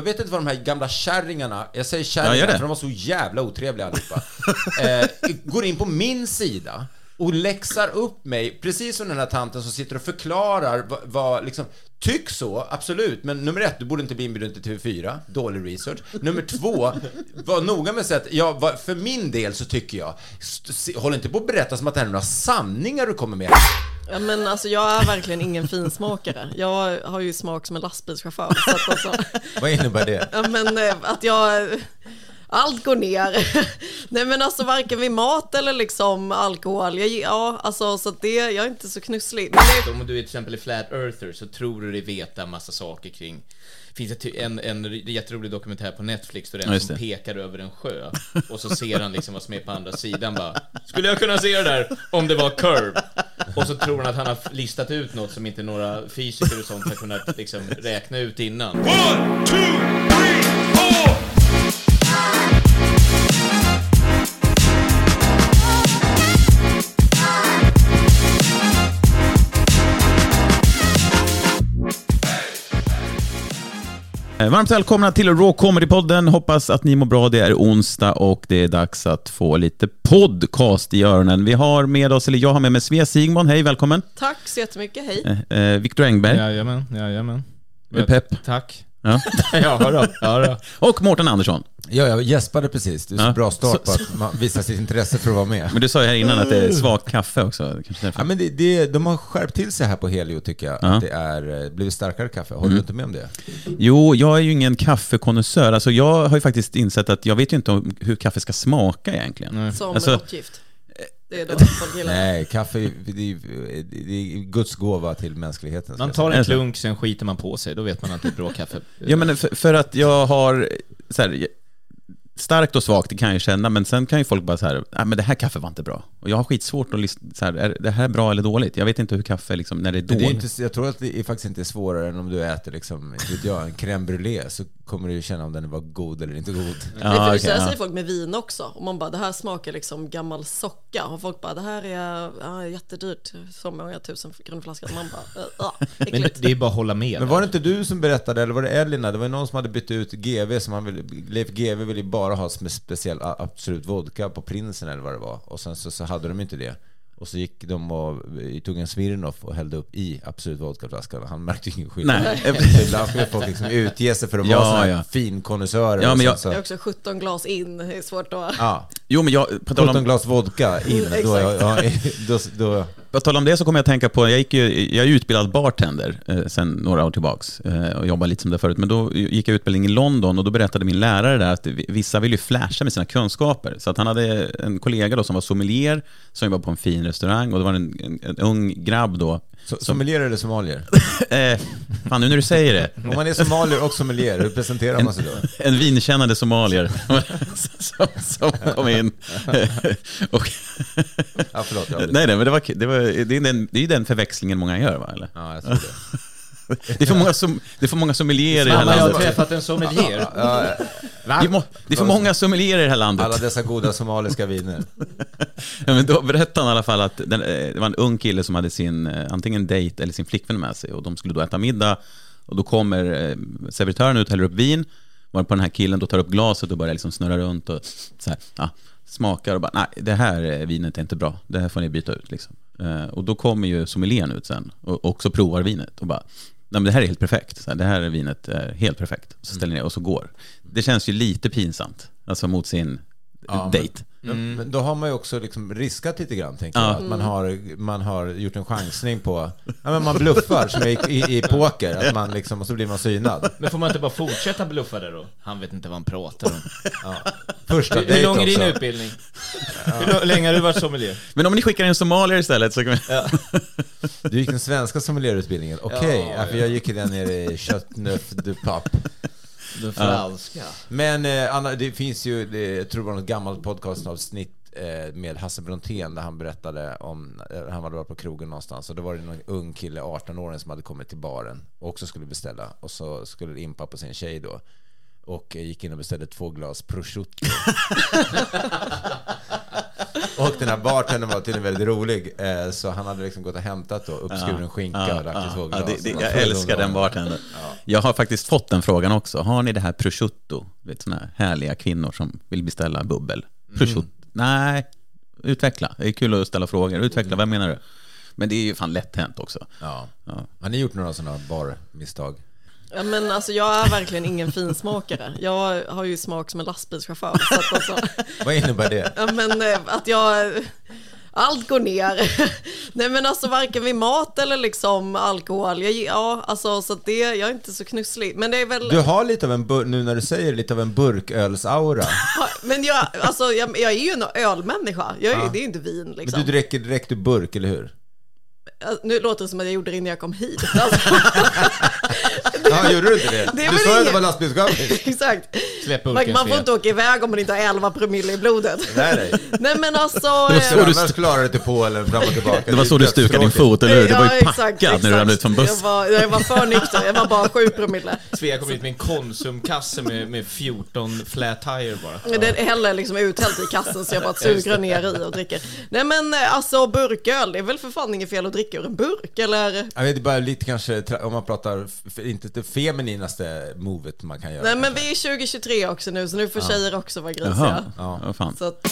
Jag vet inte vad de här gamla kärringarna, jag säger Ja, kärringar det. för de var så jävla otrevliga allihopa, eh, går in på min sida och läxar upp mig, precis som den här tanten som sitter och förklarar vad, vad liksom, tyck så, absolut, men nummer ett, du borde inte bli inbjuden till TV4, dålig research. Nummer två, var noga med att säga att, ja, för min del så tycker jag, håll inte på att berätta som att det här är några sanningar du kommer med. Ja, men alltså, jag är verkligen ingen finsmakare. Jag har ju smak som en lastbilschaufför. Så att, alltså, Vad innebär det? ja, men, eh, att jag... Allt går ner. Nej men alltså varken vid mat eller liksom alkohol. Jag, ja, alltså så att det, jag är inte så knusslig. Men det, Om du är till exempel i Flat Earther så tror du dig veta massa saker kring finns en, en jätterolig dokumentär på Netflix för Ja, en just som det. pekar över en sjö och så ser han liksom vad som är på andra sidan bara Skulle jag kunna se det där om det var curve? Och så tror han att han har listat ut något som inte några fysiker och sånt har kunnat liksom räkna ut innan. One, two, three, Varmt välkomna till Raw Comedy-podden. Hoppas att ni mår bra. Det är onsdag och det är dags att få lite podcast i öronen. Vi har med oss, eller jag har med mig Svea Sigmund. Hej, välkommen. tack så jättemycket, hej. Eh, eh, Viktor Engberg. Jajamän, jajamän. Är pepp? Tack. Ja. Ja då, ja då. Och Mårten Andersson. Ja, jag gäspade precis. Det är så Ja. bra start på att man visar sitt intresse för att vara med. Men du sa ju här innan att det är svagt kaffe också. Kanske därför. Ja, men det, det, de har skärpt till sig här på Helio tycker jag. Ja. Mm. Att det är eh, blivit starkare kaffe. Håller du inte med om det? Jo, jag är ju ingen kaffekonnässör. Alltså, jag har ju faktiskt insett att jag vet ju inte om hur kaffe ska smaka egentligen. Som Alltså- råttgift. Det är det folk gillar. Nej, kaffe är- det är, det är Guds gåva till mänskligheten. ska Man jag tar en klunk, sen skiter man på sig. Då vet man att det är bra kaffe. Ja, men för, för att jag har så här, starkt och svagt, det kan jag ju känna, men sen kan ju folk bara så här, nej men det här kaffet var inte bra. Och jag har skitsvårt att lista, så här, är det här bra eller dåligt? Jag vet inte hur kaffe, liksom, när det är det dåligt. är inte, jag tror att det är faktiskt inte svårare än om du äter liksom, vet jag, en crème brûlée så kommer du ju känna om den var god eller inte god. Nej, för Ja, det okej, säger ja. folk med vin också. Och man bara, det här smakar liksom gammal socka. Och folk bara, det här är ja, jättedyrt. Så många tusen grundflaskor. Man bara, äh, äh, Men det är bara att hålla med. Men var det inte du som berättade, eller var det Elina? Det var någon som hade bytt ut GV, som han ville, Leif GV ville ju bara ha speciell Absolut Vodka på Prinsen eller vad det var. Och sen så, så hade de inte det. Och så gick de och tog en Smirnoff och hällde upp i Absolut Vodka-flaskan. Han märkte ju ingen skillnad. Ibland ska folk liksom utge sig för att Ja, vara här ja. finkonnässörer. Ja, men jag- så, Det är också 17 glas in, det är svårt att... ja, Jo, men jag, på tal 17 om, glas vodka in. Mm, Då, då, då, på tal om det så kommer jag att tänka på, jag, gick ju, jag är utbildad bartender eh, sen några år tillbaks eh, och jobbar lite som det förut, men då gick jag utbildning i London och då berättade min lärare där att vissa vill ju flasha med sina kunskaper. Så att han hade en kollega då som var sommelier, som jobbade på en fin restaurang och det var en, en, en ung grabb då så, sommelier eller somalier? Eh, fan, nu när du säger det. Om man är somalier och sommelier, hur presenterar man sig då? En vinkännande somalier som, som kom in. och, Ja, förlåt. Nej, nej, men det, var, det, var, det, är den, det är ju den förväxlingen många gör, va? Eller? Ja, jag tror det. Det är för många, som, det är för många sommelierer i det här Mamma, jag har landet. träffat en sommelier. Ja, Det är, må, det är för många sommelierer i det här landet. alla dessa goda somaliska viner. Ja, men då berättade han i alla fall att den, eh, det var en ung kille som hade sin eh, antingen dejt eller sin flickvän med sig och de skulle då äta middag och då kommer eh, servitören ut och häller upp vin var på den här killen då tar upp glaset och börjar liksom snurra runt och så här, ja, smakar och bara nej det här vinet är inte bra, det här får ni byta ut liksom. Och då kommer ju sommelieren ut sen och också provar vinet och bara Nej, men det här är helt perfekt. Så här, det här vinet är helt perfekt. Så ställer ni ner och så går. Det känns ju lite pinsamt. Alltså mot sin dejt. Men, men då har man ju också liksom riskat lite grann, tänker Ja. jag. Att man har, man har gjort en chansning på... Ja, men man bluffar, som i, i, i poker. Att man liksom, och så blir man synad. Men får man inte bara fortsätta bluffa där då? Han vet inte vad han pratar om. Första Hur, hur lång är din utbildning? Hur lo- länge har du varit sommelier? Men om ni skickar in somalier istället så kan vi... Du gick den svenska sommelierutbildningen? Okej, Ja, ja, för jag gick ju den nere i du Pape. Den franska. Men eh, Anna, det finns ju, det, jag tror det var något gammalt podcastavsnitt eh, med Hasse Brontén där han berättade om, eh, han hade varit på krogen någonstans och då var det någon ung kille, 18-åring, som hade kommit till baren och också skulle beställa och så skulle det impa på sin tjej då och gick in och beställde två glas prosciutto. och den här bartendern var tydligen väldigt rolig eh, så han hade liksom gått och hämtat då uppskuren skinka och lagt i. Ja, det, Och jag älskar den bartendern. Jag har faktiskt fått den frågan också. Har ni det här prosciutto? Vet, såna här härliga kvinnor som vill beställa bubbel. Prosciutto? Nej, utveckla. Det är kul att ställa frågor. Utveckla, vad menar du? Men det är ju fan lätt hänt också. Ja. Ja. Har ni gjort några sådana barmisstag? Ja, men alltså, jag är verkligen ingen finsmakare. Jag har ju smak som en lastbilschaufför. Så att, alltså, Vad innebär det? ja, men, eh, att jag... Allt går ner. Nej men alltså varken vid mat eller liksom alkohol. Jag, ja, alltså så det, jag är inte så knusslig. Men det är väl... Du har lite av en, bur- nu när du säger lite av en burkölsaura. Men jag, alltså, jag, jag är ju en ölmänniska. Jag är, ju- Det är ju inte vin Men liksom. du dricker direkt ur burk, eller hur? Nu låter det som att jag gjorde det innan jag kom hit. Alltså, Ja, gjorde du inte det? Det är du sa ju att det var lastbilschaufför. exakt. Släpp Man, man får inte åka iväg om man inte har 11 promille i blodet. Nej, nej. Nej men alltså... var eh, så du Annars klarar du till Polen fram och tillbaka. Det var så du stukade din fot, eller hur? Du var ju packad när du ramlade ut från Jag bussen. var, jag var för nykter, jag var bara 7 promille. Svea kom hit med en Konsumkasse med, med 14 flat tire bara. Det häller liksom uthällt i kassen så jag bara suger ner i och dricker. Nej men eh, alltså burköl, det är väl för fan inget fel att dricka ur en burk eller? Jag vet bara lite kanske, om man pratar, f- det femininaste movet man kan göra. Nej men vi är 2023 också nu så nu får tjejer också vara grisiga. Jaha, Ja. vad fan. Så att,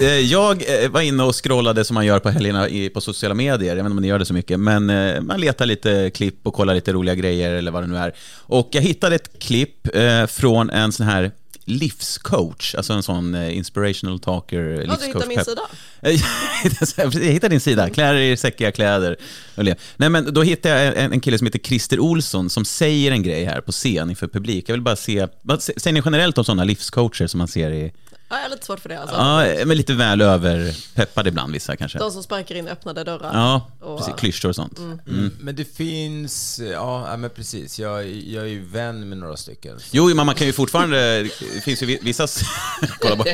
Eh, Jag eh, var inne och scrollade som man gör på helgerna på sociala medier. Jag vet inte om ni gör det så mycket, men eh, man letar lite klipp och kollar lite roliga grejer eller vad det nu är. Och jag hittade ett klipp från en sån här livscoach, alltså en sån eh, inspirational talker ja, du hittar min Pep. sida. jag hittade din sida, klär er i säckiga kläder. Nej, men då hittade jag en, en kille som heter Christer Olsson som säger en grej här på scen inför publik. Jag vill bara se, vad sä- säger ni generellt om sådana livscoacher som man ser i, Ja, jag har lite svårt för det alltså. ja, men lite väl överpeppade ibland vissa kanske. De som sparkar in öppnade dörrar. Ja, Och- precis, klyschor och sånt. Mm. Men det finns, ja ja, men precis. Jag, jag är ju vän med några stycken. Jo, men man kan ju fortfarande, det finns ju vi- vissa... Kolla på.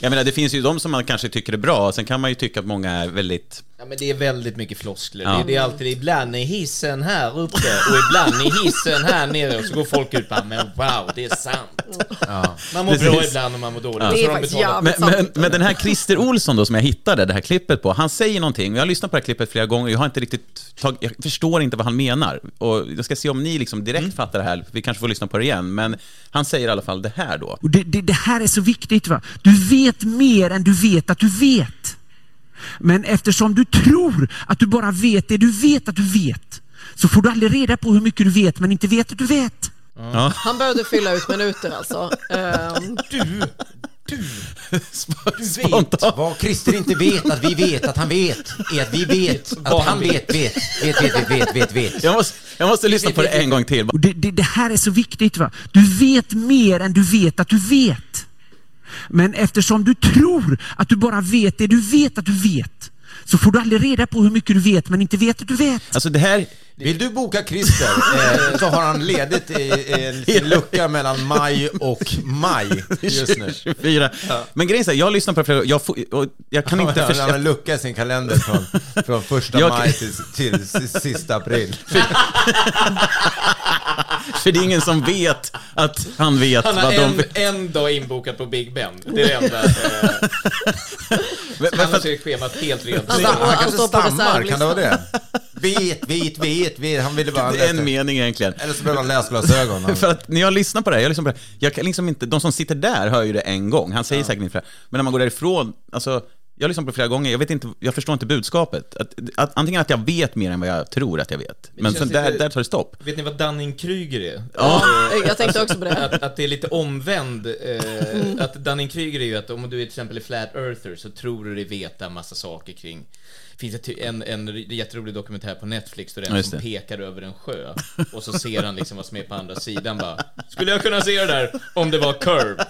Jag menar, det finns ju de som man kanske tycker är bra, sen kan man ju tycka att många är väldigt... Ja men det är väldigt mycket floskler. Ja. Det, det är alltid, ibland är hissen här uppe och ibland är hissen här nere och så går folk ut och bara men wow, det är sant. Man mår bra Precis. ibland och man mår dåligt. Ja. Det är faktiskt betalat- Men, jävligt men, men den här Christer Olsson då som jag hittade det här klippet på, han säger någonting, jag har lyssnat på det här klippet flera gånger, jag har inte riktigt tag, jag förstår inte vad han menar. Och jag ska se om ni liksom direkt fattar det här, vi kanske får lyssna på det igen, men han säger i alla fall det här då. Och det, det, det här är så viktigt. va? Du vet mer än du vet att du vet. Men eftersom du tror att du bara vet det du vet att du vet, så får du aldrig reda på hur mycket du vet men inte vet att du vet. Ja. Han behövde fylla ut minuter alltså. Ehm, Spontant. Vad Christer inte vet att vi vet att han vet, är att vi vet att han vet, vet, vet, vet, vet, vet, vet, vet. Jag måste, jag måste lyssna på det en gång till. Det, det, det här är så viktigt. va? Du vet mer än du vet att du vet. Men eftersom du tror att du bara vet det du vet att du vet, så får du aldrig reda på hur mycket du vet men inte vet att du vet. Alltså det här, Vill du boka Christer eh, så har han ledigt i, i en lucka mellan maj och maj just nu. 24. Men grejen är så här, jag har lyssnat på det flera jag, får, jag kan inte Han har en lucka i sin kalender från, från första Jag- maj till, till sista april. För det är ingen som vet att han vet Han har vad de en, vet. en dag inbokat på Big Ben. Det är det enda. Men, men han för, har sitt schema helt rent. Alltså, Han han kanske på stammar, kan det vara det? Vet, vet, vet, vet. Han ville bara... det är en mening egentligen. Eller så behöver han läsglasögon. För att när jag lyssnar på det här, jag lyssnar på det här, jag kan liksom inte, de som sitter där hör ju det en gång, han säger säkert inte det, men när man går därifrån, alltså, jag har lyssnat på det flera gånger, jag, vet inte, jag förstår inte budskapet. Att, att, antingen att jag vet mer än vad jag tror att jag vet, men känns sen där, där tar det stopp. Vet ni vad Dunning-Kruger är? Ja, jag tänkte också på det. Att, att det är lite omvänd. Eh, att Dunning-Kruger är ju att om du är till exempel är flat earther så tror du dig veta en massa saker kring finns ett- en, en jätterolig dokumentär på Netflix där det är Ja, en som det. pekar över en sjö och så ser han liksom vad som är på andra sidan bara Skulle jag kunna se det där om det var curve?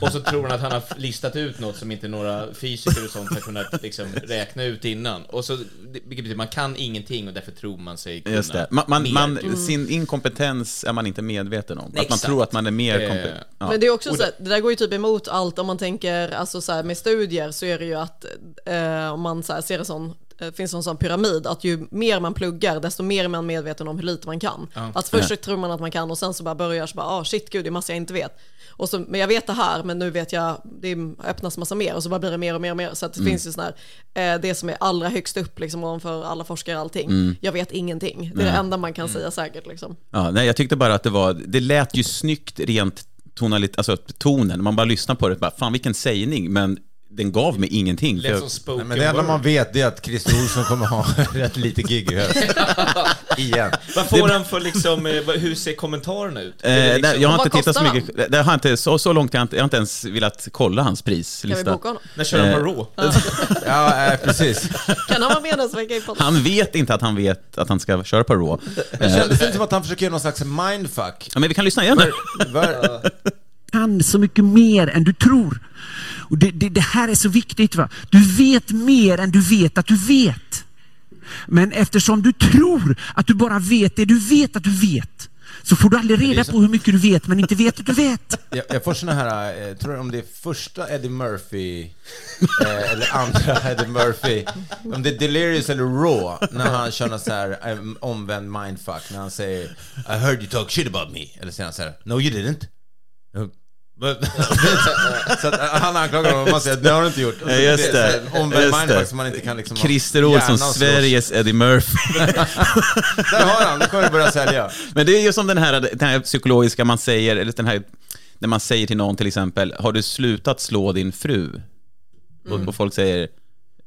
Och så tror han att han har listat ut något som inte några fysiker och sånt har kunnat liksom räkna ut innan. Och så, det- vilket betyder man kan ingenting och därför tror man sig kunna Just det. Man, man, mer, man, typ. Sin inkompetens är man inte medveten om. Att man Exakt. tror att man är mer Eh, kompetent. Ja. Men det är också så, här, det där går ju typ emot allt om man tänker, alltså så här, med studier så är det ju att eh, om man så här, ser det som det finns en sån pyramid, att ju mer man pluggar, desto mer är man medveten om hur lite man kan. Att först så tror man att man kan och sen så bara börjar så bara, ah shit gud, det är massa jag inte vet. Och så, men jag vet det här, men nu vet jag, det öppnas massa mer och så bara blir det mer och mer och mer. Så att det finns ju sån här, eh, det som är allra högst upp liksom ovanför alla forskare och allting. Jag vet ingenting. Det är det enda man kan säga säkert liksom. Ja, nej, jag tyckte bara att det var, det lät ju snyggt rent tonalit, alltså tonen. Man bara lyssnar på det, bara, fan vilken sägning, men den gav mig ingenting. Lät som spoken Men det enda word. man vet det är att Christer Olsson kommer ha rätt lite gig i höst. Igen. Vad får han för liksom, eh, hur ser kommentarerna ut? eh, det nej, liksom, jag har inte tittat så mycket, det har inte, så, så långt, jag har inte, jag har inte ens velat kolla hans Kan vi prislista. boka honom? När kör han på Eh, Raw? Ja, eh, precis. Kan han vara med nästa vecka i podden? Han vet inte att han vet att han ska köra på Raw. Men kändes det inte som att han försöker göra någon slags mindfuck? Ja, men vi kan lyssna igen. Var, kan så mycket mer än du tror. Och det, det, det här är så viktigt. va? Du vet mer än du vet att du vet. Men eftersom du tror att du bara vet det du vet att du vet, så får du aldrig reda på hur mycket du vet men inte vet att du vet. jag, jag får såna här, eh, tror om det är första Eddie Murphy, eh, eller andra Eddie Murphy, om det är Delirious eller Raw, när han kör någon så här eh, omvänd mindfuck, när han säger I heard you talk shit about me, eller säger han så här No you didn't. Så att eh, han anklagar honom och man säger att det har du inte gjort. Just det Omvänd mindfuck som man inte kan liksom... Christer Olsson. Sveriges Eddie Murphy. Där har han, nu kommer det börja sälja. Men det är ju som den här, den här psykologiska man säger, eller den här, när man säger till någon till exempel, har du slutat slå din fru? Och, och folk säger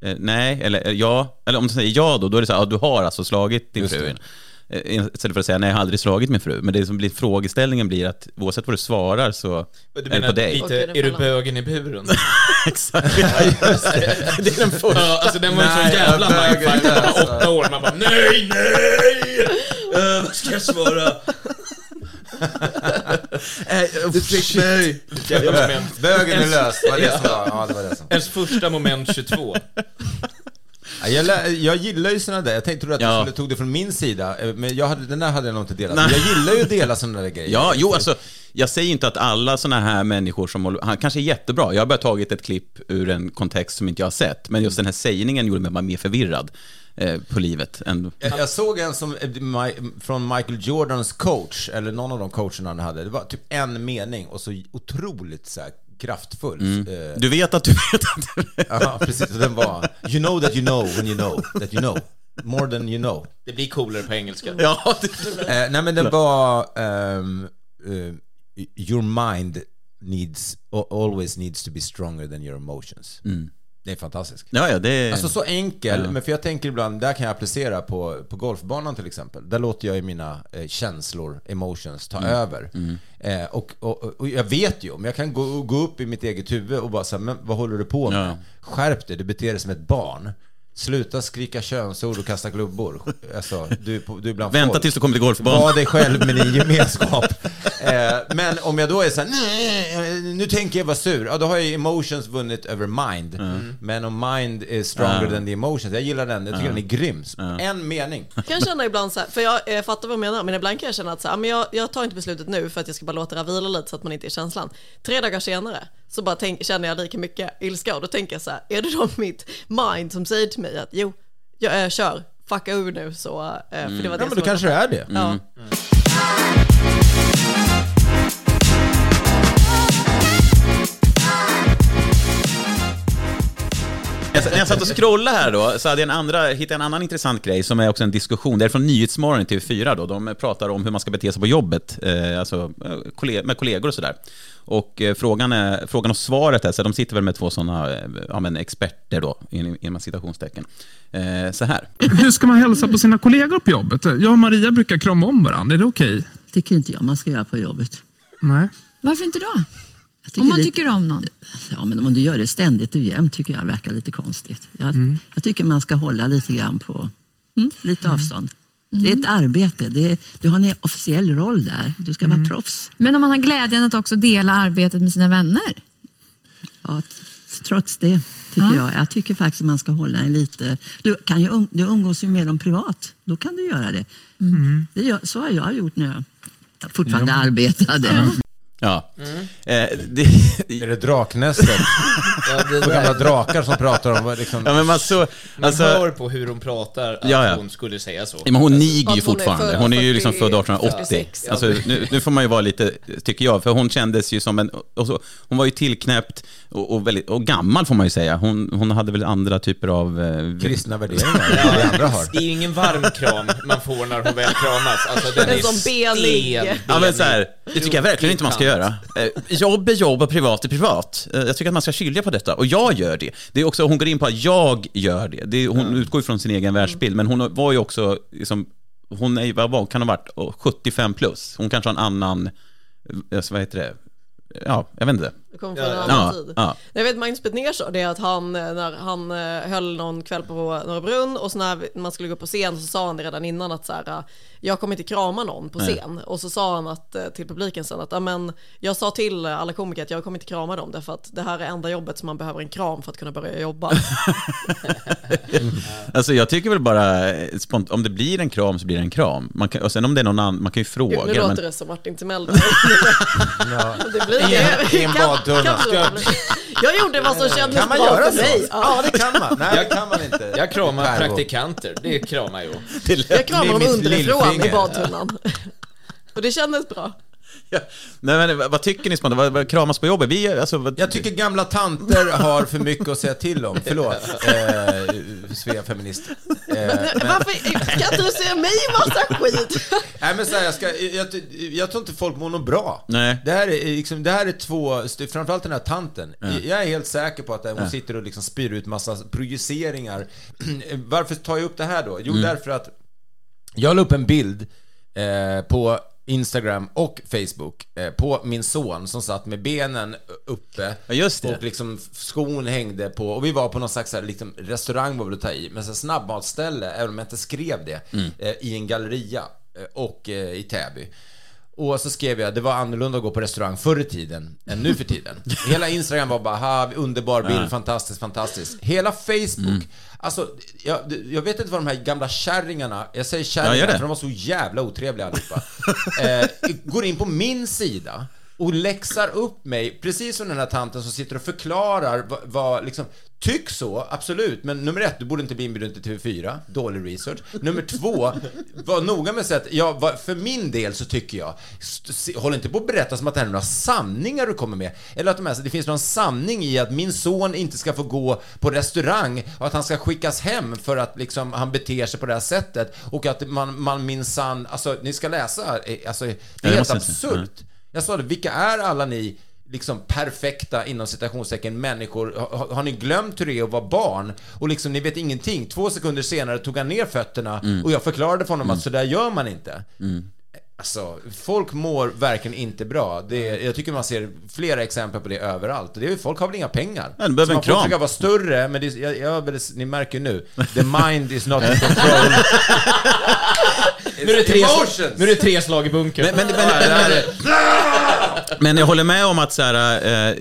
eh, nej, eller eh, ja, eller om de säger ja då, då är det så här, ja, du har alltså slagit din Just fru. det. Eh, Istället för att säga nej, jag har aldrig slagit min fru. Men det som blir frågeställningen blir att oavsett vad du svarar så Du är det på dig. lite, Okej, det är du bögen i buren? Exakt, ja, det. Det är den första. Ja, alltså den var ju så Nej, jävla mindfuck när man var åtta år. Man bara nej, nej! Uh, vad ska jag svara? Du fick mig. Bögen är löst, var det som var, ja det var det som. Ens första moment 22. Ja, Jag, lä- jag gillar ju sådana där, jag tänkte att du Ja. skulle tog det från min sida, eh, men jag hade, den där hade jag nog inte delat. Nej. Men jag gillar ju att dela sådana där grejer. Ja, jo, alltså, jag säger inte att alla såna här människor som håller, han kanske är jättebra. Jag har bara tagit ett klipp ur en kontext som inte jag har sett, men just den här sägningen gjorde mig bara mer förvirrad eh, på livet. Än, Jag, jag såg en som, eh, från Michael Jordans coach, eller någon av de coacherna han hade, det var typ en mening och så otroligt så här, kraftfull. Eh, du vet att du vet att du vet. Ja, precis. Den var, you know that you know when you know that you know. More than you know. Det blir coolare på engelska. Ja, det, Eh, nej men den var, ehm, eh, your mind needs, always needs to be stronger than your emotions. Det är fantastiskt. ja, ja, det Alltså så enkel, men för jag tänker ibland, där kan jag applicera på, på golfbanan till exempel. Där låter jag ju mina eh, känslor, emotions, ta över. Eh, och, och, och jag vet ju, men jag kan gå, gå upp i mitt eget huvud och bara säga, men vad håller du på med? Ja. Skärp dig, du beter dig som ett barn. Sluta skrika könsord och kasta klubbor. Alltså, du, du bland Vänta folk. tills du kommer till golfbanan. Var dig själv men i gemenskap. eh, men om jag då är så här, nej, nu tänker jag vara sur. Ja, då har ju emotions vunnit över mind. Men om mind is stronger Ja. than the emotions. Jag gillar den, jag tycker den är grym. En mening. Jag kan känna ibland så här, för jag eh, fattar vad du menar, men ibland kan jag känna att så här, men jag, jag tar inte beslutet nu för att jag ska bara låta det vila lite så att man inte är i känslan. Tre dagar senare så bara tänk, känner jag lika mycket ilska och då tänker jag så här, är det då mitt mind som säger till mig att jo, jag äh, kör, fucka ur nu så, eh, för det var det Ja, men då kanske det är det. Ja. Jag, när jag satt och scrollade här då, så hade jag en andra, hittade jag en annan intressant grej som är också en diskussion. Det är från Nyhetsmorgon i TV4 då. De pratar om hur man ska bete sig på jobbet, eh, alltså eh, med kollegor och sådär. Och eh, frågan, är, frågan och svaret är, så de sitter väl med två sådana eh, ja, men experter då, in- inom citationstecken. Eh, så här. Hur ska man hälsa på sina kollegor på jobbet? Jag och Maria brukar krama om varandra. Är det okej? tycker inte jag man ska göra på jobbet. Nej. Varför inte då? Om man lite- tycker om någon? Ja, men om du gör det ständigt och jämt tycker jag verkar lite konstigt. Jag, jag tycker man ska hålla lite grann på mm, lite avstånd. Det är ett arbete. Det är, du har en officiell roll där. Du ska vara proffs. Men om man har glädjen att också dela arbetet med sina vänner? Ja, trots det tycker jag. Jag tycker faktiskt att man ska hålla en lite... Du, kan ju, um- du umgås ju med dem privat. Då kan du göra det. det gör, så har jag gjort när jag fortfarande arbetade. Ja. Mm. Eh, det, Är det draknästet? Ja, det gamla drakar som pratar om liksom... ja, men man så, Man alltså, hör på hur hon pratar att Ja, ja. hon skulle säga så. Ja, men hon niger ju är fortfarande. Hon är ju liksom 40, född 1880. 46. Alltså, nu, nu får man ju vara lite, tycker jag, för hon kändes ju som en... Och så, hon var ju tillknäppt och, och, väldigt, och gammal får man ju säga. Hon, hon hade väl andra typer av... Eh, Kristna värderingar, ja. vi andra har. Det är ju ingen varm kram man får när hon väl kramas. Alltså, den En är benig. stel, Ja men så här, det tycker jag verkligen inte man ska göra. Eh, jobb är jobb och privat är privat. Eh, jag tycker att man ska skilja på detta, och jag gör det. det är också, hon går in på att jag gör det. det är, hon utgår ju från sin egen världsbild, men hon var ju också, liksom, hon är, vad var- kan ha varit oh, 75 plus. Hon kanske har en annan, eh, vad heter det, ja, jag vet inte. Det kommer från en Ja, annan ja, tid. ja. Jag vet Magnus Betnér sa det att han, eh, när han eh, höll någon kväll på Norra Brunn och så när man skulle gå på scen så sa han det redan innan att så här, eh, jag kommer inte krama någon på scen. Och så sa han att, till publiken sen att "Ja, men, jag sa till alla komiker att jag kommer inte krama dem därför att det här är enda jobbet som man behöver en kram för att kunna börja jobba. Alltså jag tycker väl bara, om det blir en kram så blir det en kram. Man kan, och sen om det är någon annan, man kan ju fråga. Gud, nu låter men, det som Martin Timell. det blir det. I en det bli. Jag gjorde vad som kändes Kan man bra göra för så? mig. Ja. Det kan man. Nej, det kan man inte. Jag kramar Pervo. praktikanter, det kramar jag. Jag kramar dem Mitt underifrån i lillfinger. badtunnan. Och det kändes bra. Nej, men, vad, tycker ni spontant? Vad, vad kramas på jobbet? Vi, alltså, vad, Jag tycker gamla tanter har för mycket att säga till om. Förlåt, eh, Svea feminist. Eh, men, Varför ska inte du säga mig massa skit? nej, men så här, jag, ska, jag, jag tror inte folk mår något bra. Nej. Det här är, liksom, det här är två, framförallt den här tanten. Jag är helt säker på att hon sitter och liksom spyr ut massa projiceringar. Varför tar jag upp det här då? Jo, därför att jag la upp en bild eh, på Instagram och Facebook eh, på min son som satt med benen uppe Ja, just det. och liksom skon hängde på och vi var på någon slags här, liksom, restaurang var väl att ta i, men så snabbmatsställe, även om jag inte skrev det, Mm. eh, i en galleria eh, och eh, i Täby. Och så skrev jag, det var annorlunda att gå på restaurang förr i tiden än nu för tiden. Hela Instagram var bara, ha, underbar bild, fantastiskt, fantastiskt. Hela Facebook, Mm. alltså, jag, jag vet inte vad de här gamla kärringarna, jag säger Ja, kärringar det. för de var så jävla otrevliga allihopa, eh, går in på min sida och läxar upp mig, precis som den här tanten som sitter och förklarar vad, vad liksom, tyck så, absolut, men nummer ett, du borde inte bli inbjuden till TV4, dålig research. Nummer två, var noga med att ja, vad- för min del så tycker jag, håll inte på att berätta som att det här är några sanningar du kommer med, eller att de här, det finns någon sanning i att min son inte ska få gå på restaurang och att han ska skickas hem för att liksom han beter sig på det här sättet och att man, man minsann, alltså ni ska läsa, eh, alltså det är helt absurt. Jag sa det, vilka är alla ni liksom perfekta, inom citationstecken, människor? Har, har ni glömt hur det är att vara barn? Och liksom, ni vet ingenting. Två sekunder senare tog han ner fötterna och jag förklarade för honom att så där gör man inte. Alltså, folk mår verkligen inte bra. Det, jag tycker man ser flera exempel på det överallt. Det är, folk har väl inga pengar. Ja, de behöver Så en man får försöka vara större, men det, jag, jag, ni märker nu. The mind is not in control. Nu är det tre, nu är det tre slag i bunkern. Men, men, men, men, men jag håller med om att så här, eh,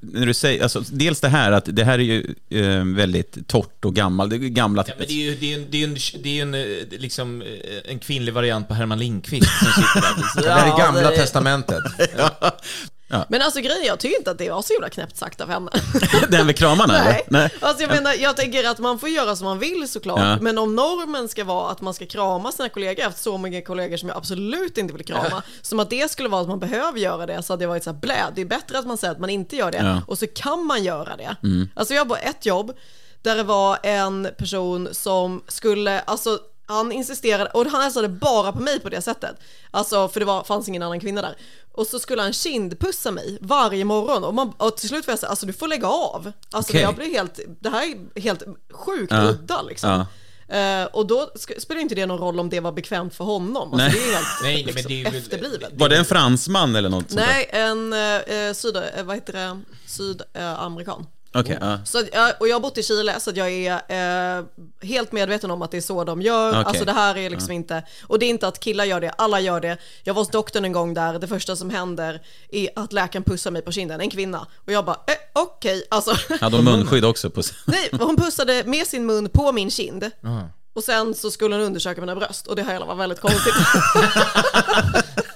när du säger, alltså, dels det här att det här är ju eh, väldigt torrt och gammalt, det gamla... Ja, men det är ju det är en, det är en, det är en, eh, liksom, eh, en kvinnlig variant på Herman Lindqvist som sitter där. Det här är gamla testamentet. Men alltså grejen, jag tycker inte att det var så himla knäppt sagt av henne. Den med kramarna eller? Nej. Nej. Alltså jag menar, jag tänker att man får göra som man vill såklart. Ja. Men om normen ska vara att man ska krama sina kollegor, jag har haft så många kollegor som jag absolut inte vill krama. Som att det skulle vara att man behöver göra det, så hade jag varit så här blä. Det är bättre att man säger att man inte gör det, Ja. och så kan man göra det. Alltså jag har bara ett jobb, där det var en person som skulle, alltså han insisterade, och han hälsade bara på mig på det sättet. Alltså för det var, fanns ingen annan kvinna där. Och så skulle han kindpussa mig varje morgon och, man, och till slut var jag säga, alltså du får lägga av. Alltså Okej. jag blir helt, det här är helt sjukt Ja. udda liksom. Eh, och då spelar inte det någon roll om det var bekvämt för honom. Alltså, Nej. det är helt Nej, men liksom, det är väl- efterblivet. Var det en fransman eller något sånt där? Nej, en eh, syd, vad heter det, sydamerikan. Okej, ja. Så att jag, och jag har bott i Chile så att jag är eh, helt medveten om att det är så de gör. Okej. Alltså det här är liksom inte, och det är inte att killar gör det, alla gör det. Jag var hos doktorn en gång där, det första som händer är att läkaren pussar mig på kinden, en kvinna. Och jag bara, eh, okej, alltså. Hade de munskydd också på sig? Nej, hon pussade med sin mun på min kind. Och sen så skulle hon undersöka mina bröst och det här var väldigt konstigt.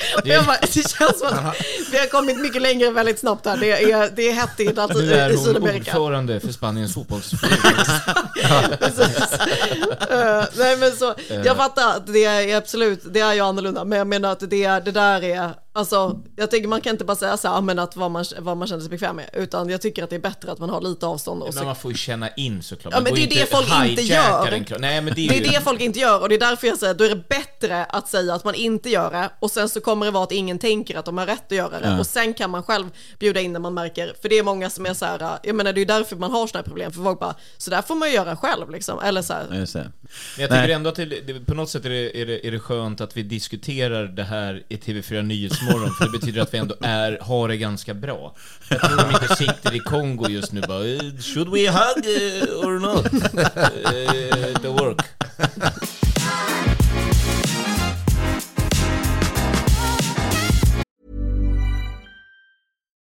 Jag bara, det känns som att vi har kommit mycket längre väldigt snabbt här. Det är, det är hett i, Nu är i hon Sydamerika. ordförande för Spaniens fotbollsförbund. Precis. Eh, nej men så, jag fattar att det är absolut, det är ju annorlunda, men jag menar att det, är, det där är, alltså, jag tänker man kan inte bara säga så här, men att vad man, vad man känner sig bekväm med, utan jag tycker att det är bättre att man har lite avstånd och Men så man får ju känna in såklart. Ja, men det är ju det folk inte gör. Nej, men det är, Det är ju... det folk inte gör och det är därför jag säger att då är det bättre att säga att man inte gör det och sen så kommer det vara att ingen tänker att de har rätt att göra det Ja. och sen kan man själv bjuda in när man märker, för det är många som är så här, jag menar det är ju därför man har sådana här problem, för folk bara, så där får man göra själv liksom, eller så här. Men jag tycker Nej. ändå att det, det, på något sätt är det, är, det, är det skönt att vi diskuterar det här i TV4 Nyhetsmorgon, för det betyder att vi ändå är, har det ganska bra. Jag tror de inte sitter i Kongo just nu bara eh, Should we hug eh, or not? uh, the work.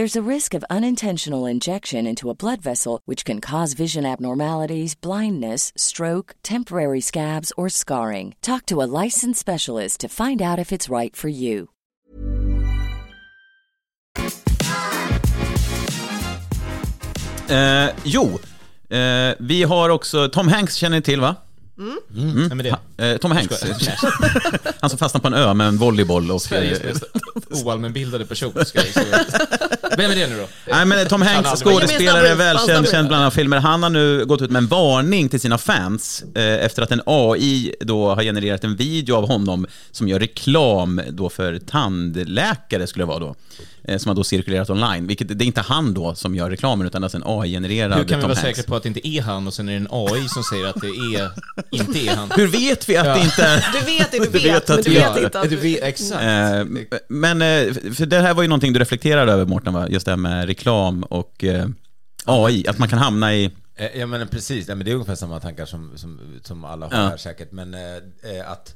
There's a risk of unintentional injection into a blood vessel, which can cause vision abnormalities, blindness, stroke, temporary scabs, or scarring. Talk to a licensed specialist to find out if it's right for you. Eh, jo, eh, vi har också, Tom Hanks känner till va? Mm. Nej, men det, Eh, Tom Hanks, han som fastnade på en ö med en volleyboll och... Oallmänbildade person ska. Vem är det nu då? Nej men Tom Hanks, skådespelare, välkänd, känd bland annat filmer. Han har nu gått ut med en varning till sina fans eh, efter att en AI då har genererat en video av honom som gör reklam då för tandläkare skulle det vara då. Eh, som har då cirkulerat online. Vilket, det är inte han då som gör reklamen utan alltså en AI-genererad Hur kan vi vara Hanks. säkra på att det inte är han och sen är det en AI som säger att det är, inte är han? Hur vet vi att Ja. det inte är... Du vet det, du Du vet, vet men att du vet inte att Du vet, exakt. Eh, Men, eh, för det här var ju någonting du reflekterade över Mårten, va? Just det här med reklam och eh, AI, att man kan hamna i... Ja men precis, men det är ungefär samma tankar som, som, som alla har Ja. här säkert. Men att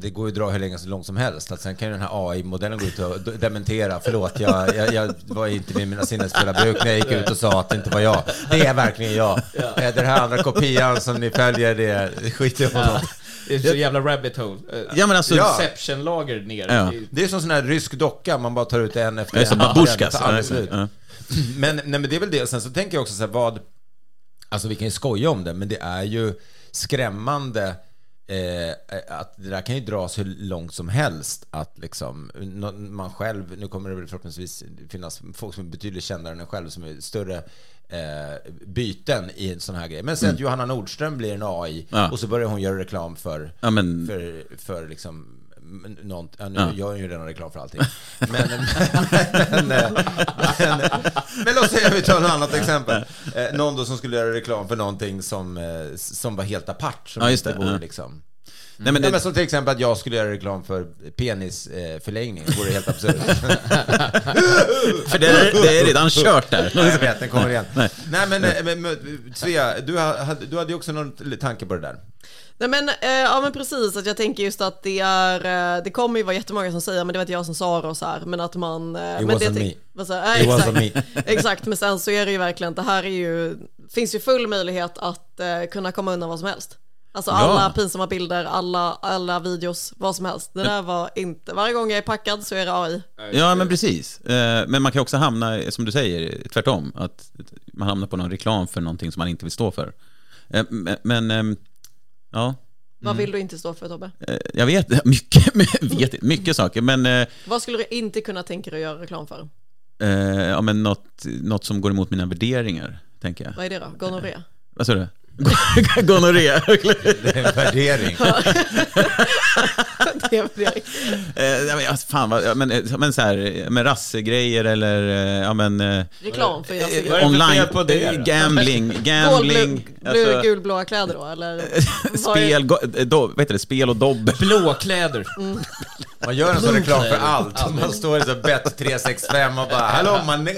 det går ju att dra hur länge så långt som helst. Att sen kan ju den här AI-modellen gå ut och dementera. Förlåt, jag, jag, jag var inte vid mina sinnesfulla bruk när jag gick ut och sa att det inte var jag. Det är verkligen jag. Eh, Den här andra kopian som ni följer, det skiter jag på. Ja. Det är så jävla rabbit hole. Eh, Ja, men alltså- Ja. Inception-lager ner. Ja. Det är- som sån här rysk docka, man bara tar ut en efter Det är som en. babusjkas. Ja. Men, nej, men det är väl det. Sen så tänker jag också så här, vad... Alltså vi kan ju skoja om det, men det är ju skrämmande eh, att det där kan ju dras hur långt som helst. Att liksom, man själv, nu kommer det väl förhoppningsvis finnas folk som är betydligt kändare än en själv som är större eh, byten i en sån här grej. Men säg att Johanna Nordström blir en AI Ja. och så börjar hon göra reklam för, Ja, men- för, för liksom Något, ja, nu Ja. gör jag ju redan reklam för allting. Men, men, men, men, låt säga vi tar ett annat exempel. Eh, någon då som skulle göra reklam för någonting som, eh, som var helt apart. Som Ja, just inte det. vore Ja. liksom... Nej, men det- men som till exempel att jag skulle göra reklam för penisförlängning. Det vore helt absurt. För det är, det är redan kört där. Ja, jag vet, den kommer igen. Nej. Nej, men, eh, men, men Svea, du hade, du hade ju också någon tanke på det där. Nej men, eh, ja men precis, att jag tänker just att det är, eh, det kommer ju vara jättemånga som säger, men det var inte jag som sa det och så här, men att man... eh, men wasn't det, me. Vad så, här, It ja, wasn't exakt, me. exakt, men sen så är det ju verkligen, det här är ju, finns ju full möjlighet att eh, kunna komma undan vad som helst. Alltså Ja. alla pinsamma bilder, alla, alla videos, vad som helst. Det där var inte, varje gång jag är packad så är det AI. Ja, men precis. Eh, Men man kan också hamna, som du säger, tvärtom. Att man hamnar på någon reklam för någonting som man inte vill stå för. Eh, Men, ja, Vad vill du inte stå för Tobbe? eh, jag vet mycket, vet, mycket saker, men, eh, Vad skulle du inte kunna tänka dig att göra reklam för? eh, ja, men något, något som går emot mina värderingar, tänker jag. Vad är det då? Gonorré? Vad sa du? Gonorré. Det är en värdering. Det. Eh, ja, men, ja, fan, vad, ja, men, eh, men så här, med rassegrejer eller, eh, ja men... eh, Reklam för eh, för online, på det eh, gambling, gambling, Blå, alltså, gulblåa kläder då eller? Spel, go, eh, do, vad heter det, spel och dobbel. Blåkläder. Man gör en sån reklam för allt. Man står i så bet 365 och bara Hallå man.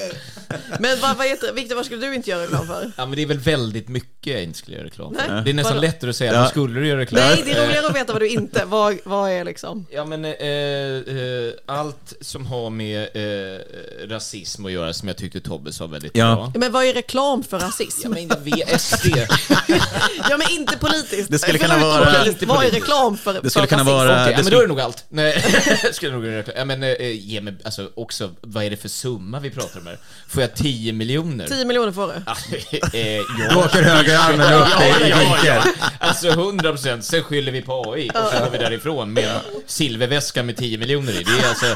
Men vad, vad heter, Victor, vad skulle du inte göra reklam för? Ja men det är väl väldigt mycket jag inte skulle göra reklam för. Nej. Det är nästan Vadå? lättare att säga Ja. vad skulle du göra reklam Nej, det är roligare att veta vad du inte, vad, vad är liksom? Ja men eh, eh, allt som har med eh, rasism att göra som jag tyckte Tobbe sa väldigt Ja. bra. Men vad är reklam för rasism? Ja men VSD. Ja men inte politiskt. Det skulle kunna vara- politiskt, Vad är reklam för Det skulle för kunna rasism? vara- ja, det men då skulle- är det nog allt. Nej, skulle nog göra reklam. Ja men eh, ge mig, alltså också, vad är det för summa vi pratar om här? Får jag 10 miljoner? 10 miljoner får du. Ja, eh, ja. Då åker högerarmen upp i ja, ja. Alltså 100 procent, sen skyller vi på AI och så går vi därifrån med en silverväska med 10 miljoner i. Det är alltså,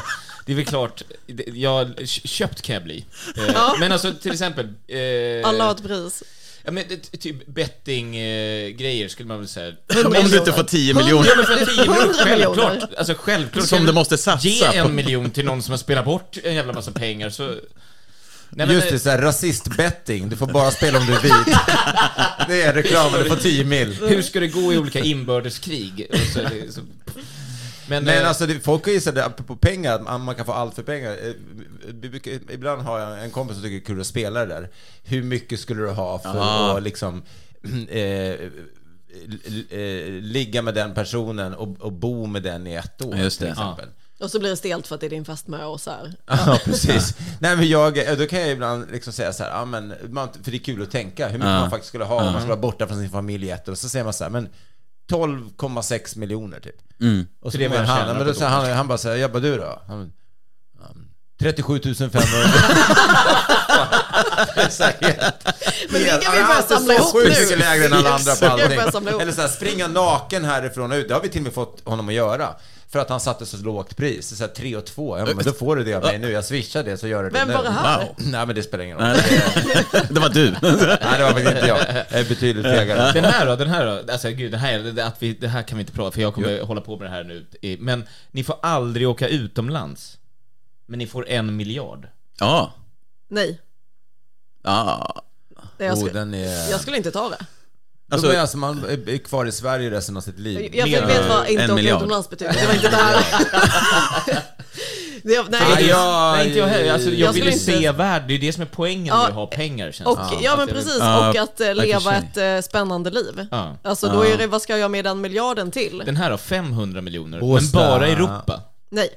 det är väl klart, det- ja, köpt kan jag bli. Eh, Ja. Men alltså till exempel... Eh, Alla har ett pris. Ja men typ betting-grejer skulle man väl säga. Om du inte får 10 miljoner. Ja men för 10 miljoner, 100 miljoner. självklart. Alltså självklart. Som du jag måste satsa Ge på. en miljon till någon som har spelat bort en jävla massa pengar så... Nej, Just det, så här, rasistbetting. Du får bara spela om du är vit. Det är reklamen, du får 10 mil. Hur ska det gå i olika inbördeskrig? Och så är det så... Men, Men eh, alltså, det, folk har ju det, apropå pengar, att man kan få allt för pengar. Eh, Ibland har jag en kompis som tycker det är kul att spela det där. Hur mycket skulle du ha för Ja. att liksom eh, eh, ligga med den personen och, och bo med den i ett år? Ja, just det. Till exempel. Och så blir det stelt för att det är din fästmö och så här. Ja, precis. Nej, men jag, då kan jag ibland liksom säga så här, ja, men, man, för det är kul att tänka hur mycket Ja. man faktiskt skulle ha om man skulle vara borta från sin familj i ett. Och så säger man så här, men 12,6 miljoner typ. Mm. Och så Det är kommer vad jag han, tjänar men då säger han, han bara så här, jobbar du då? Han, um, 37 500. Det är så här helt- Men det kan vi börja samla så ihop sjukt nu. mycket lägre än alla andra på allting. Eller så här, springa naken härifrån och ut. Det har vi till och med fått honom att göra. För att han satte så lågt pris. Så här 3 och 2. Ja, men då får du det av mig nu. Jag swishar det så gör du det Vem nu. var det här? Wow. Nej, men det spelar ingen roll. Det var du. Nej, det var faktiskt inte jag. Jag är betydligt fegare. Den här då, den här då, alltså gud, det här, det, att vi, det här kan vi inte prata för jag kommer hålla på med det här nu. Men ni får aldrig åka utomlands. Men ni får en miljard. Ja. Nej, Ja. det jag, Oh, skulle, den är... jag skulle inte ta det. Alltså, Alltså- alltså, man är kvar i Sverige resten av sitt liv. Jag Mer vet vad inte en åka utomlands betyder. Det var inte det här. det, nej, Ah, ja, Nej, inte jag heller. Alltså, jag, Jag vill ju inte- se värld. Det är det som är poängen Ja, med att ha pengar, känns och, ja Att men jag precis, Ja, och att för leva ett eh, spännande liv. Ja. Alltså då är det, vad ska jag göra med den miljarden till? Den här har 500 miljoner, men Båstad. bara i Europa. Nej,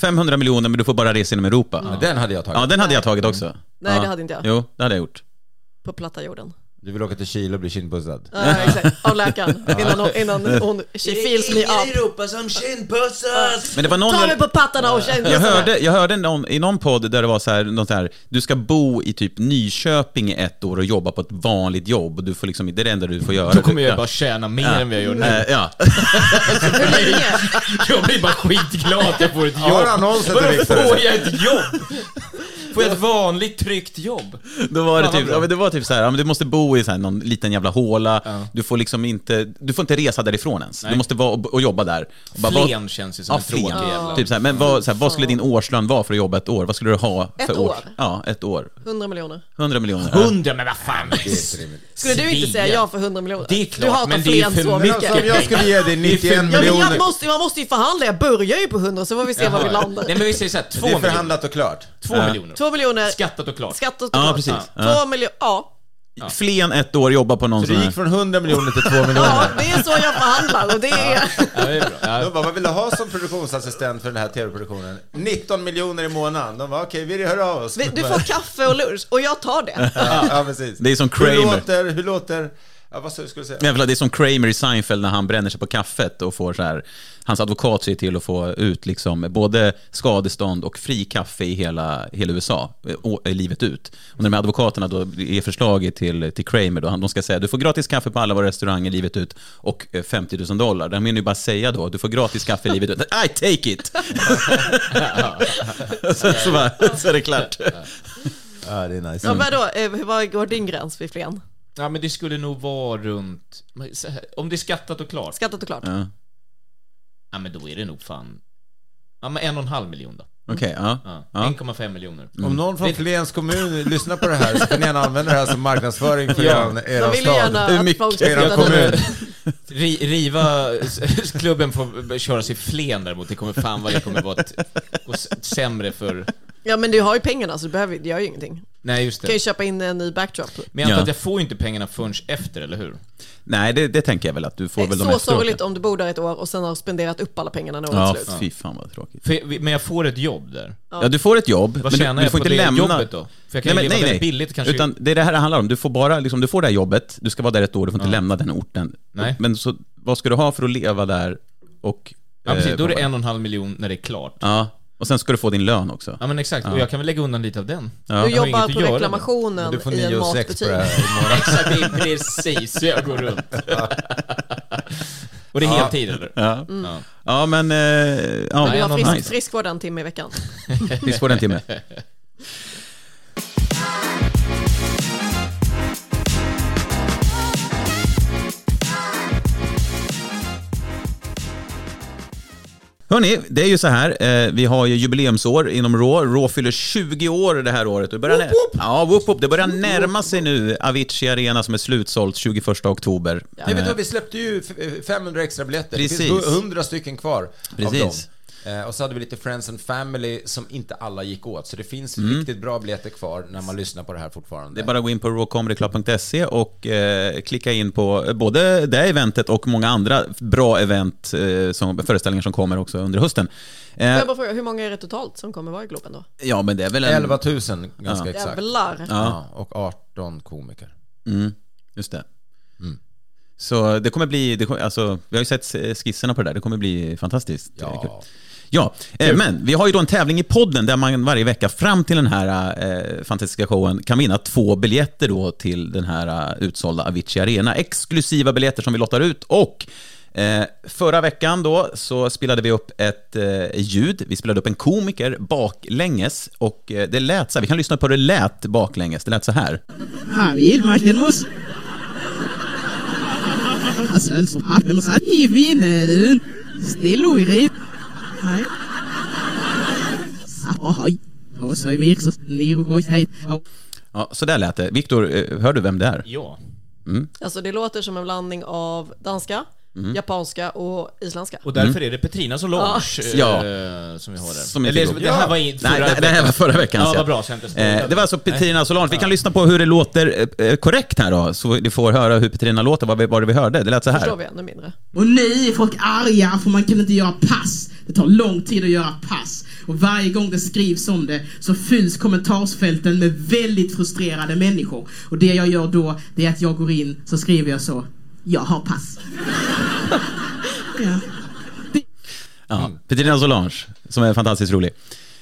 500 miljoner men du får bara resa inom Europa. Men Den hade jag tagit. Ja, den hade jag tagit också. nej ja. det hade inte jag. Jo, det hade jag gjort. På platta jorden. Du vill åka till Chile och bli kindpussad? Ja, exakt. Av läkaren. Innan hon, innan hon she feels me up. Europa som kindpussas! Men det var någon Ta jag- mig på pattarna och känn Jag hörde, jag hörde någon, i någon podd där det var så här, något så här, du ska bo i typ Nyköping i ett år och jobba på ett vanligt jobb. Och du får liksom, det är det enda du får göra. Då kommer jag Ja. bara tjäna mer Ja. än vad jag gör nu. Eh, ja. Jag blir bara skitglad att jag får ett jobb. Har annonsen till får jag ett jobb? Får jag ett vanligt tryggt jobb? Då var det Fan, vad typ, ja, men det var typ så här, ja, men du måste bo i så här någon liten jävla håla. Du får liksom inte, du får inte resa därifrån ens. Nej. Du måste vara och, och jobba där. Och bara, vad- Flen känns ju som Ja, en tråkig jävla... Typ så här, men vad, så här, vad skulle din årslön vara för att jobba ett år? Vad skulle du ha för Ett års- år? Ja, ett år. 100 miljoner. 100 miljoner. Ja. Hundra, men vad fan. Skulle du inte säga ja för 100 miljoner? Det är du klart, hatar men det är för så mycket. mycket. Som jag skulle ge dig 91 Ja, men miljoner. måste, man måste ju förhandla, jag börjar ju på 100 så får vi se var vi landar. Nej men vi säger såhär, två Det är miljoner. förhandlat och klart. Två Ja. miljoner. Två miljoner, Skattat och klart. skatt och Ja, klart. precis. Två Ja. miljoner, ja. Flen ett år, jobba på någon Så här... gick från 100 miljoner till 2 Ja, miljoner. det är så jag förhandlar och det är... Ja, det är bra. Ja. De bara, vad vill du ha som produktionsassistent för den här tv-produktionen? 19 miljoner i månaden. De bara, okej, vi hör av oss. Vi- Du får kaffe och lunch och jag tar det. Ja, ja, precis. Det är som Hur Kramer. låter, hur låter, ja, vad skulle du säga? Jävlar, det är som Kramer i Seinfeld när han bränner sig på kaffet och får så här, hans advokat ser till att få ut liksom både skadestånd och fri kaffe i hela, hela USA, eh, å- eh, livet ut. Och när de här advokaterna då är förslaget till, till Kramer, då, de ska säga du får gratis kaffe på alla våra restauranger livet ut och eh, 50 000 dollar. De menar ju bara säga då, du får gratis kaffe livet ut. I take it! så, så, bara, så är det klart. Ja, det är nice. Ja, vadå, eh, vad går din gräns vid flen? ja, men det skulle nog vara runt... Om det är skattat och klart. Skattat och klart. Ja. Ja, men då är det nog fan... Ja, men en och en halv miljon då. Okej, ja. Ja. ja. 1,5 miljoner. Om någon från Flens kommun lyssnar på det här så får ni gärna använda det här som marknadsföring för Ja. er, De era vill stad. gärna Hur att mycket ska era flytta kommun? Ri, riva... Klubben får köra sig Flen däremot. Det kommer fan vad det kommer vara ett, sämre för... Ja men du har ju pengarna så du behöver, det gör ju ingenting. Nej, just Du kan ju det. köpa in en ny backdrop. Men jag antar Ja. att jag får ju inte pengarna förrän efter, eller hur? Nej, det, det tänker jag väl att du får väl de Så sorgligt om du bor där ett år och sen har spenderat upp alla pengarna när året Ja, slut. fy fan vad tråkigt. För, men jag får ett jobb där. Ja, du får ett jobb, Vad men du, tjänar du jag får på inte det lämna... jobbet då? För jag kan ju leva väldigt billigt kanske. Utan det är det här det handlar om. Du får bara, liksom, du får det här jobbet, du ska vara där ett år, du får inte lämna den orten. Nej. Men så, vad ska du ha för att leva där och... Ja, precis. eh, Då är det en och en halv miljon när det är klart. Ja, och sen ska du få din lön också. Ja, men exakt. Och jag kan väl lägga undan lite av den. Ja. Du jobbar på göra reklamationen Du får i 9 en och 6 matbutik. Exakt, det är precis så jag går runt. Och det är heltid, eller? Ja, Ja. ja men... Eh, ja, Du Nej, har frisk, friskvård en timme i veckan. Det en timme. Hörni, det är ju så här, eh, vi har ju jubileumsår inom Raw. Raw fyller 20 år det här året. Det börjar, nä- Ja, whoop, whoop. Det börjar närma sig nu Avicii Arena som är slutsålt 21 oktober. Nej, vet du, vad, vi släppte ju f- 500 extra biljetter. Det Precis. finns 100 stycken kvar Precis. av dem. Eh, och så hade vi lite Friends and Family som inte alla gick åt. Så det finns riktigt bra biljetter kvar när man lyssnar på det här fortfarande. Mm. Det är bara att gå in på rawcomedyclub.se och eh, klicka in på eh, både det eventet och många andra bra event, eh, som, föreställningar som kommer också under hösten. Eh, jag bara fråga, hur många är det totalt som kommer vara i Globen då? ja, men det är väl en... 11 000 ganska Ja. exakt. Jävlar! Ja, och 18 komiker. Mm, just det. Så det kommer bli, det kommer, alltså, vi har ju sett eh, skisserna på det där, det kommer bli fantastiskt. Ja. kul. Ja, eh, men vi har ju då en tävling i podden där man varje vecka fram till den här eh, fantastiska showen kan vinna två biljetter då till den här eh, utsålda Avicii Arena. Exklusiva biljetter som vi lottar ut och eh, förra veckan då så spelade vi upp ett eh, ljud. Vi spelade upp en komiker baklänges och eh, det lät så här, vi kan lyssna på hur det lät baklänges. Det lät så här. Javier Martinus. Alltså. Still och Ja, så där lät det. Viktor, eh, hör du vem det är? Ja. Alltså det låter som en blandning av danska, Mm. japanska och isländska. Och därför är det Petrina Solange Ja. eh, som vi har där. Som Eller, det här var i förra Nej, det, det här veckan. var förra veckan. Ja, vad bra. Så jag inte eh, det var alltså Petrina Solange. Vi kan lyssna på hur det låter eh, korrekt här då, så vi får höra hur Petrina låter, vad, vi, vad det vi hörde. Det lät så Förstår här. vi ännu mindre. Och nu är folk arga för man kan inte göra pass. Det tar lång tid att göra pass och varje gång det skrivs om det så fylls kommentarsfälten med väldigt frustrerade människor. Och det jag gör då, det är att jag går in så skriver jag så. Jag har pass. ja. Ja, Petrina Solange, som är fantastiskt rolig.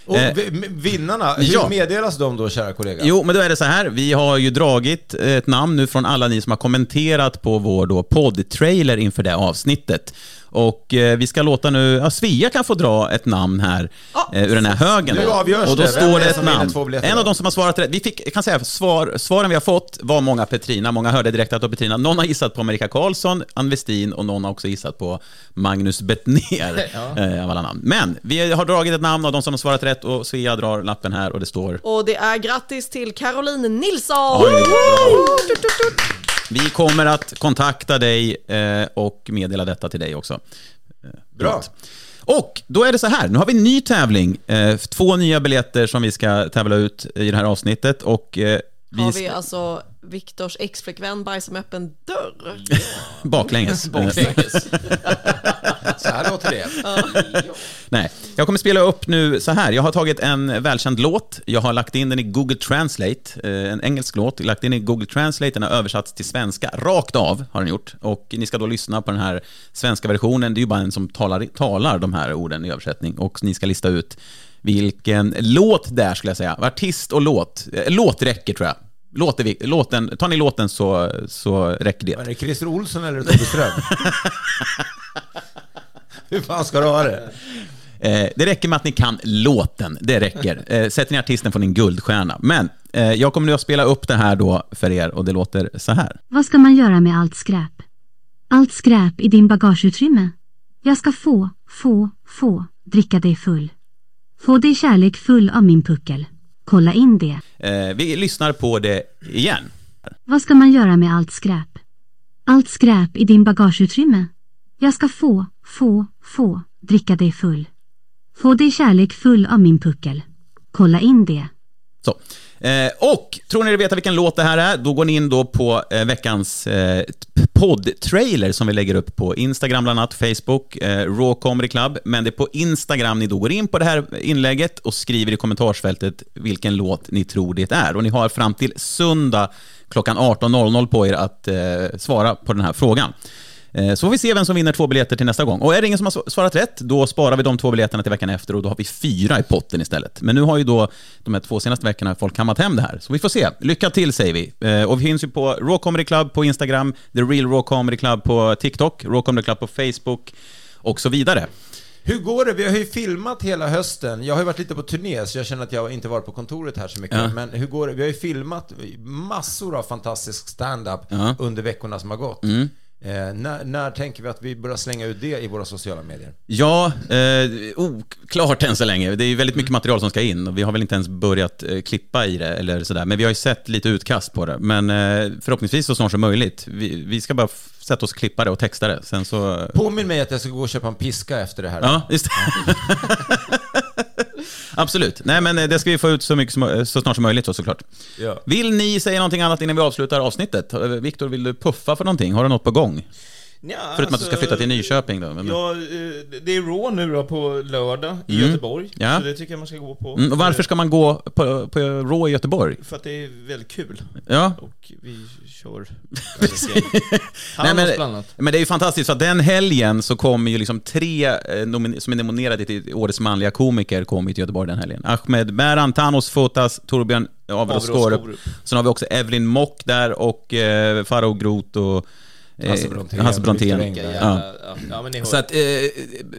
Och Eh, vi- vinnarna, ja. hur meddelas de då, kära kollega? Jo, men då är det så här. Vi har ju dragit ett namn nu från alla ni som har kommenterat på vår då podd-trailer inför det avsnittet. Och eh, vi ska låta nu, ja, Svea kan få dra ett namn här eh, ur den här högen. Nu avgörs och då det. Står det ett namn. En av de som har svarat rätt, vi fick, jag kan säga, svar, svaren vi har fått var många Petrina, många hörde direkt att det var Petrina. Någon har gissat på Amerika Karlsson, Ann Westin och någon har också gissat på Magnus Bettner. Ja. eh, av alla namn. Men vi har dragit ett namn av de som har svarat rätt och Svea drar lappen här och det står Och det är grattis till Caroline Nilsson! Oj, Vi kommer att kontakta dig eh, och meddela detta till dig också. Eh, Bra. Och då är det så här, nu har vi en ny tävling. Eh, två nya biljetter som vi ska tävla ut i det här avsnittet. Och vi Har ska, vi alltså Viktors exflickvän bajsar med öppen dörr? baklänges. Baklänges. Så här låter det. Nej, jag kommer spela upp nu så här. Jag har tagit en välkänd låt. Jag har lagt in den i Google Translate, eh, en engelsk låt. Lagt in i Google Translate, den har översatts till svenska. Rakt av har den gjort. Och ni ska då lyssna på den här svenska versionen. Det är ju bara en som talar, talar de här orden i översättning. Och ni ska lista ut vilken låt det är, skulle jag säga. Artist och låt. Eh, Låt räcker, tror jag. Låt är, låten, tar ni låten så, så räcker det. Är det Christer Olsson eller Tobbe Ström? Hur fan ska du ha det? Eh, det räcker med att ni kan låten, det räcker. Eh, sätter ni artisten får ni en guldstjärna. Men eh, jag kommer nu att spela upp det här då för er och det låter så här. Vad ska man göra med allt skräp? Allt skräp i din bagageutrymme? Jag ska få, få, få dricka dig full. Få dig kärlek full av min puckel. Kolla in det. Eh, vi lyssnar på det igen. Vad ska man göra med allt skräp? Allt skräp i din bagageutrymme? Jag ska få, få, få dricka dig full. Få dig kärlek full av min puckel. Kolla in det. Så. Eh, och tror ni veta vilken låt det här är, då går ni in då på eh, veckans eh, podd-trailer som vi lägger upp på Instagram bland annat, Facebook, eh, Raw Comedy Club. Men det är på Instagram ni då går in på det här inlägget och skriver i kommentarsfältet vilken låt ni tror det är. Och ni har fram till söndag klockan 18.00 på er att eh, svara på den här frågan. Eh, Så får vi se vem som vinner två biljetter till nästa gång. Och är det ingen som har sv- svarat rätt, då sparar vi de två biljetterna till veckan efter och då har vi fyra i potten istället. Men nu har ju då de här två senaste veckorna folk kammat hem det här. Så vi får se. Lycka till säger vi. Eh, Och vi finns ju på Raw Comedy Club på Instagram, The Real Raw Comedy Club på TikTok, Raw Comedy Club på Facebook och så vidare. Hur går det? Vi har ju filmat hela hösten. Jag har ju varit lite på turné, så jag känner att jag inte varit på kontoret här så mycket. Ja. Men hur går det? Vi har ju filmat massor av fantastisk stand-up Ja. under veckorna som har gått. Mm. Eh, när, när tänker vi att vi börjar slänga ut det i våra sociala medier? Ja, eh, oklart än så länge. Det är ju väldigt mycket material som ska in och vi har väl inte ens börjat eh, klippa i det eller sådär. Men vi har ju sett lite utkast på det. Men eh, förhoppningsvis så snart som möjligt. Vi, vi ska bara sätta oss och klippa det och texta det. Sen så... Påminn mig att jag ska gå och köpa en piska efter det här. Ja, just det. Absolut. Nej, men eh, det ska vi få ut så, mycket som, så snart som möjligt så, såklart. Ja. Vill ni säga någonting annat innan vi avslutar avsnittet? Eh, Viktor, vill du puffa för någonting? Har du något på gång? Nja, Förutom att du ska alltså, flytta till Nyköping då. Ja, eh, det är Raw nu då på lördag i Mm. Göteborg. Ja. Så det tycker jag man ska gå på. Mm, och varför ska man gå på, på Raw i Göteborg? För att det är väldigt kul. Ja. Och vi kör. Nej, men, bland annat. men det är ju fantastiskt, för att den helgen så kommer ju liksom tre eh, som är nominerade till Årets manliga komiker kommer till Göteborg den helgen. Ahmed Bäran, Thanos Fotas, Torbjörn Avro Skorup. Sen har vi också Evelyn Mock där och eh, Farao Groth och Hasse Brontén, Hasse Brontén. Ja. Ja. Så att eh,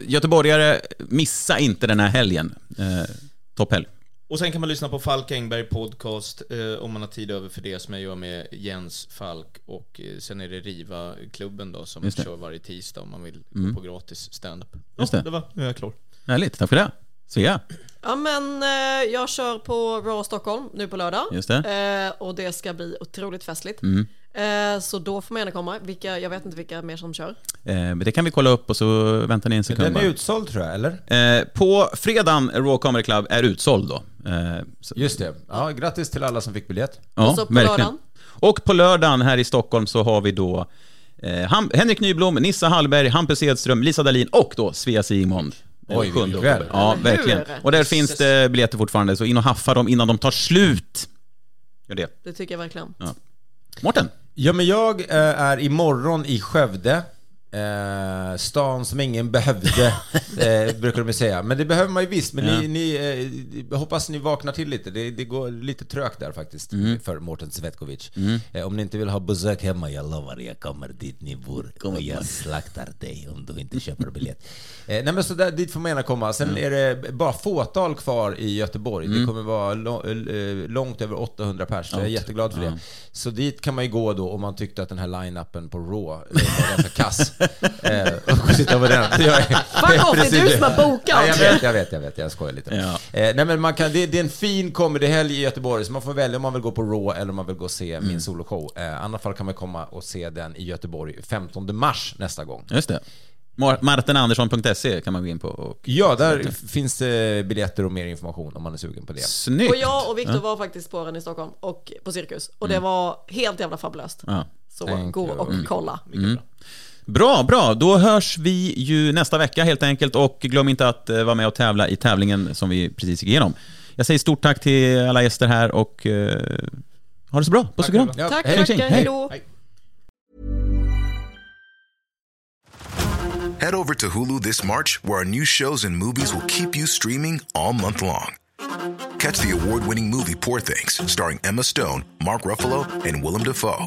göteborgare, missa inte den här helgen. Eh, topphelg. Och sen kan man lyssna på Falk Engberg podcast eh, om man har tid över för det som jag gör med Jens Falk och eh, sen är det Riva-klubben då som kör varje tisdag om man vill Mm. gå på gratis standup. Just ja, det. det var, nu är jag klar. Härligt, tack för det. Svea. Ja men eh, jag kör på Raw Stockholm nu på lördag. Just det. Eh, och det ska bli otroligt festligt. Mm. Eh, så då får man gärna komma. Vilka, jag vet inte vilka mer som kör. Eh, men det kan vi kolla upp och så väntar ni en sekund Den är bara. utsåld tror jag, eller? Eh, på fredagen, Raw Comedy Club är utsåld då. Eh, så, Just det. Ja, grattis till alla som fick biljett. ja, Och så på verkligen. lördagen? Och på lördagen här i Stockholm så har vi då eh, Henrik Nyblom, Nissa Hallberg, Hampus Edström, Lisa Dahlin och då Svea Sigmund. Den Oj, 7 vilken kväll. Ja, verkligen. Och där finns det biljetter fortfarande, så in och haffa dem innan de tar slut. Gör det. Det tycker jag verkligen. Ja. Mårten? Ja, men jag eh, är imorgon i Skövde. Eh, stan som ingen behövde, eh, brukar de säga. Men det behöver man ju visst. Men Ja. ni, ni eh, hoppas ni vaknar till lite. Det, det går lite trögt där faktiskt för Mårten Svetkovic. Eh, om ni inte vill ha besök hemma, jag lovar, jag kommer dit ni bor och jag slaktar dig om du inte köper biljett. Eh, nej men så där, dit får man gärna komma. Sen är det bara fåtal kvar i Göteborg. Det kommer vara eh, långt över 800 pers. Jag är jätteglad för det. Så dit kan man ju gå då om man tyckte att den här line-upen på Raw var ganska kass. Eh, och sitta på den. Jag Fuck off, det är du som har bokat. Ja, jag vet, jag vet, jag vet. Jag skojar lite. Ja. Eh, nej men man kan, det, det är en fin comedyhelg i Göteborg, så man får välja om man vill gå på Raw eller om man vill gå och se min soloshow. Eh, I annat fall kan man komma och se den i Göteborg 15 mars nästa gång. Just det. Mar- Martenandersson.se kan man gå in på. Och... Ja, där finns det biljetter och mer information om man är sugen på det. Snyggt! Och jag och Viktor Ja. var faktiskt på den i Stockholm och på Cirkus. Och det var helt jävla fabulöst. Ja. Så Thank gå you. och kolla. Bra, bra. Då hörs vi ju nästa vecka helt enkelt och glöm inte att eh, vara med och tävla i tävlingen som vi precis gick igenom. Jag säger stort tack till alla gäster här och eh, ha det så bra. Puss och kram. Ja, Tack, hej. tackar, hej då. Head over to Hulu this March, where our new shows and movies will keep you streaming all month long. Catch the award winning movie Poor Things, starring Emma Stone, Mark Ruffalo, and Willem Dafoe.